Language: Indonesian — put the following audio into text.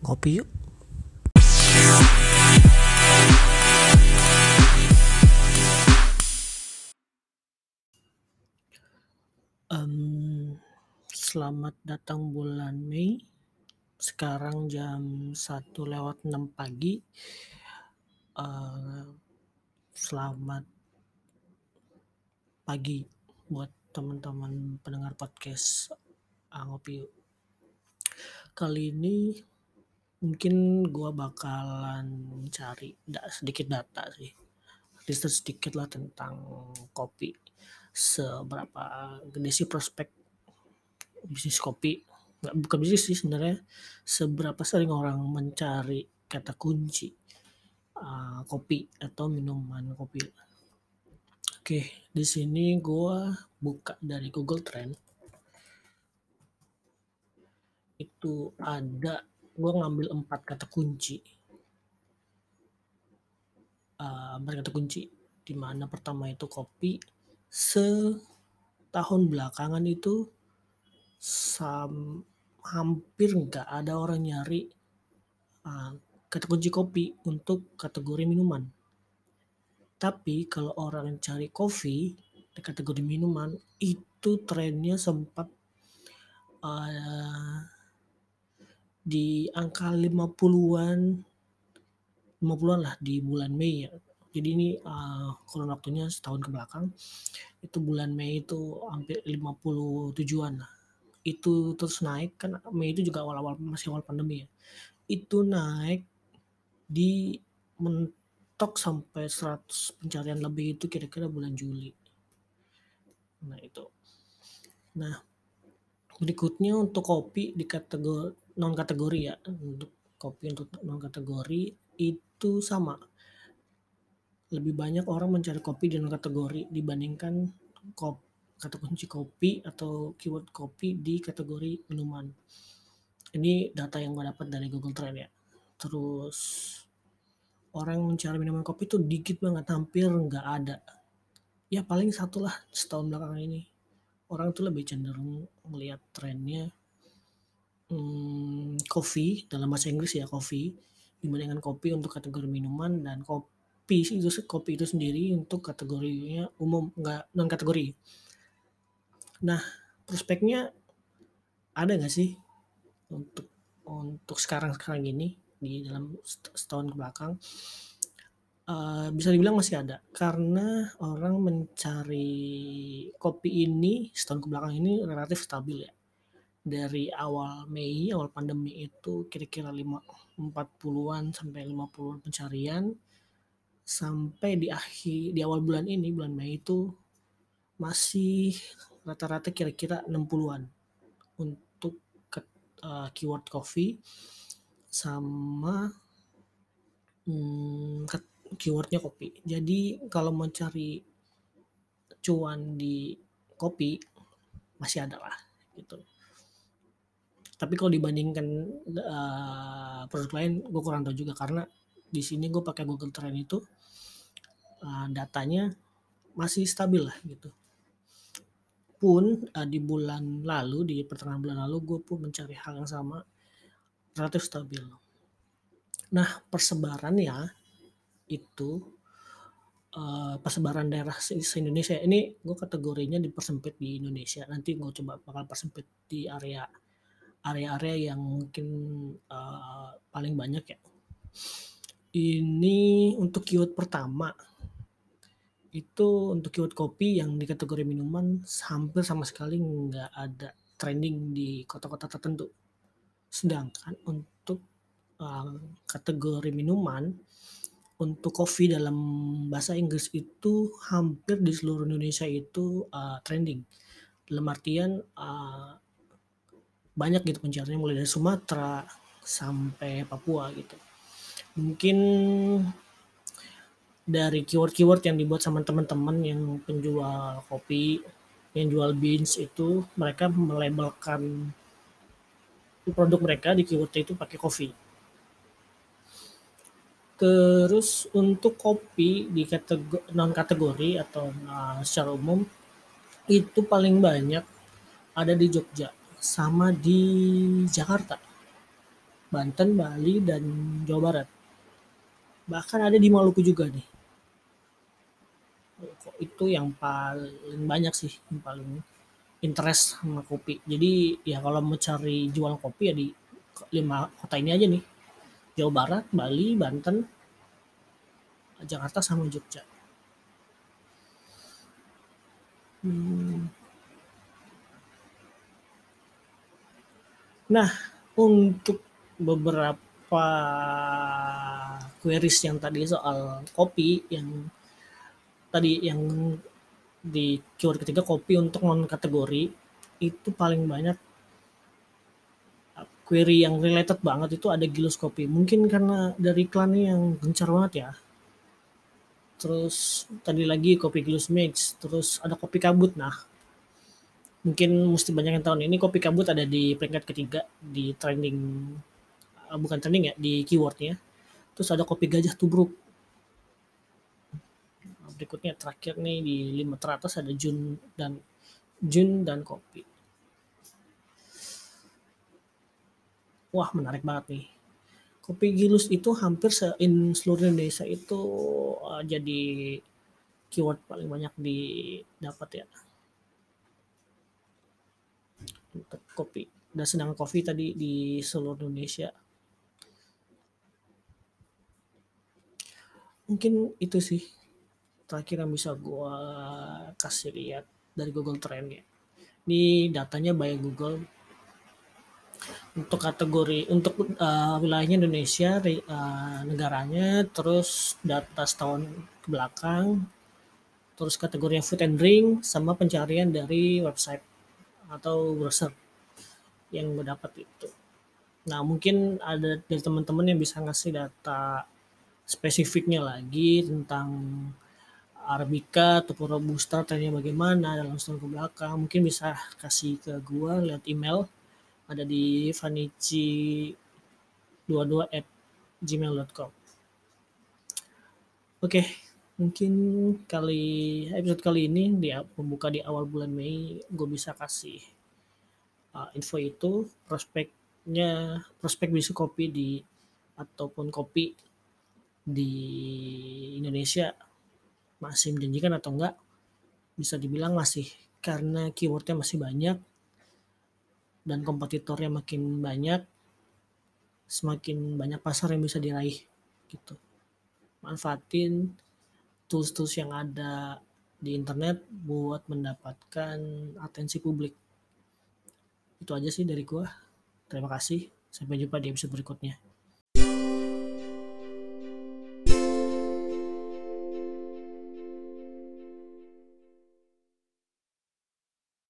Ngopi yuk. Um, selamat datang bulan Mei. Sekarang jam 1 lewat 6 pagi. Uh, selamat pagi buat teman-teman pendengar podcast uh, Ngopi. Kali ini mungkin gua bakalan cari da sedikit data sih. Riset sedikit lah tentang kopi. Seberapa gede sih prospek bisnis kopi? Nggak, bukan bisnis sih sebenarnya. Seberapa sering orang mencari kata kunci uh, kopi atau minuman kopi. Oke, di sini gua buka dari Google Trend. Itu ada gue ngambil empat kata kunci. Uh, empat kata kunci di mana pertama itu kopi setahun belakangan itu sam, hampir nggak ada orang nyari uh, kata kunci kopi untuk kategori minuman. Tapi kalau orang cari kopi di kategori minuman itu trennya sempat uh, di angka 50-an 50-an lah di bulan Mei ya. Jadi ini uh, kurun waktunya setahun ke belakang itu bulan Mei itu hampir 57-an lah. Itu terus naik kan Mei itu juga awal-awal masih awal pandemi ya. Itu naik di mentok sampai 100 pencarian lebih itu kira-kira bulan Juli. Nah itu. Nah berikutnya untuk kopi di kategori non kategori ya untuk kopi untuk non kategori itu sama. Lebih banyak orang mencari kopi di non kategori dibandingkan kop, kata kunci kopi atau keyword kopi di kategori minuman. Ini data yang gue dapat dari Google Trend ya. Terus orang mencari minuman kopi itu dikit banget hampir nggak ada. Ya paling satu lah setahun belakangan ini. Orang tuh lebih cenderung melihat trennya hmm, dalam bahasa Inggris ya coffee dibandingkan kopi untuk kategori minuman dan kopi itu kopi itu sendiri untuk kategorinya umum enggak non kategori. Nah prospeknya ada nggak sih untuk untuk sekarang sekarang ini di dalam setahun ke belakang? Uh, bisa dibilang masih ada. Karena orang mencari kopi ini setahun ke belakang ini relatif stabil ya dari awal Mei, awal pandemi itu kira-kira 40-an sampai 50-an pencarian sampai di akhir di awal bulan ini bulan Mei itu masih rata-rata kira-kira 60-an untuk ke, uh, keyword coffee sama hmm, keywordnya kopi. Jadi kalau mencari cuan di kopi masih ada lah gitu tapi kalau dibandingkan uh, produk lain gue kurang tahu juga. Karena di sini gue pakai Google Trend itu uh, datanya masih stabil lah gitu. Pun uh, di bulan lalu di pertengahan bulan lalu gue pun mencari hal yang sama relatif stabil. Nah persebarannya itu uh, persebaran daerah se Indonesia ini gue kategorinya dipersempit di Indonesia. Nanti gue coba bakal persempit di area area-area yang mungkin uh, paling banyak ya. Ini untuk keyword pertama itu untuk keyword kopi yang di kategori minuman hampir sama sekali nggak ada trending di kota-kota tertentu. Sedangkan untuk uh, kategori minuman untuk kopi dalam bahasa Inggris itu hampir di seluruh Indonesia itu uh, trending. Dalam artian uh, banyak gitu pencariannya mulai dari Sumatera sampai Papua gitu. Mungkin dari keyword-keyword yang dibuat sama teman-teman yang penjual kopi, yang jual beans itu mereka melabelkan produk mereka di keyword itu pakai kopi. Terus untuk kopi di kategori, non kategori atau uh, secara umum itu paling banyak ada di Jogja sama di Jakarta. Banten, Bali, dan Jawa Barat. Bahkan ada di Maluku juga nih. Itu yang paling banyak sih, yang paling interest sama kopi. Jadi ya kalau mau cari jual kopi ya di lima kota ini aja nih. Jawa Barat, Bali, Banten, Jakarta sama Jogja. Hmm. Nah, untuk beberapa queries yang tadi soal kopi yang tadi yang di keyword ketiga kopi untuk non kategori itu paling banyak uh, query yang related banget itu ada Gilus Kopi. Mungkin karena dari iklannya yang gencar banget ya. Terus tadi lagi kopi Gilus Mix, terus ada kopi kabut. Nah, mungkin mesti banyak yang tahu nih, ini kopi kabut ada di peringkat ketiga di trending uh, bukan trending ya di keywordnya. Terus ada kopi gajah tubruk. Nah, berikutnya terakhir nih di lima teratas ada Jun dan Jun dan kopi. Wah menarik banget nih. Kopi gilus itu hampir se in seluruh Indonesia itu uh, jadi keyword paling banyak didapat ya kopi. Dan sedangkan kopi tadi di seluruh Indonesia. Mungkin itu sih terakhir yang bisa gue kasih lihat dari Google Trend ya ini datanya by Google. Untuk kategori untuk uh, wilayahnya Indonesia uh, negaranya terus data setahun ke belakang terus kategorinya food and drink sama pencarian dari website atau browser yang gue dapat itu. Nah mungkin ada dari teman-teman yang bisa ngasih data spesifiknya lagi tentang Arabica atau Robusta trennya bagaimana dalam setahun ke belakang. Mungkin bisa kasih ke gue lihat email. Ada di vanici 22 at gmail.com oke mungkin kali episode kali ini di pembuka di awal bulan Mei gue bisa kasih uh, info itu prospeknya prospek bisnis kopi di ataupun kopi di Indonesia masih menjanjikan atau enggak bisa dibilang masih karena keywordnya masih banyak dan kompetitornya makin banyak semakin banyak pasar yang bisa diraih gitu. Manfaatin tools-tools yang ada di internet buat mendapatkan atensi publik itu aja sih dari gua. Terima kasih. Sampai jumpa di episode berikutnya.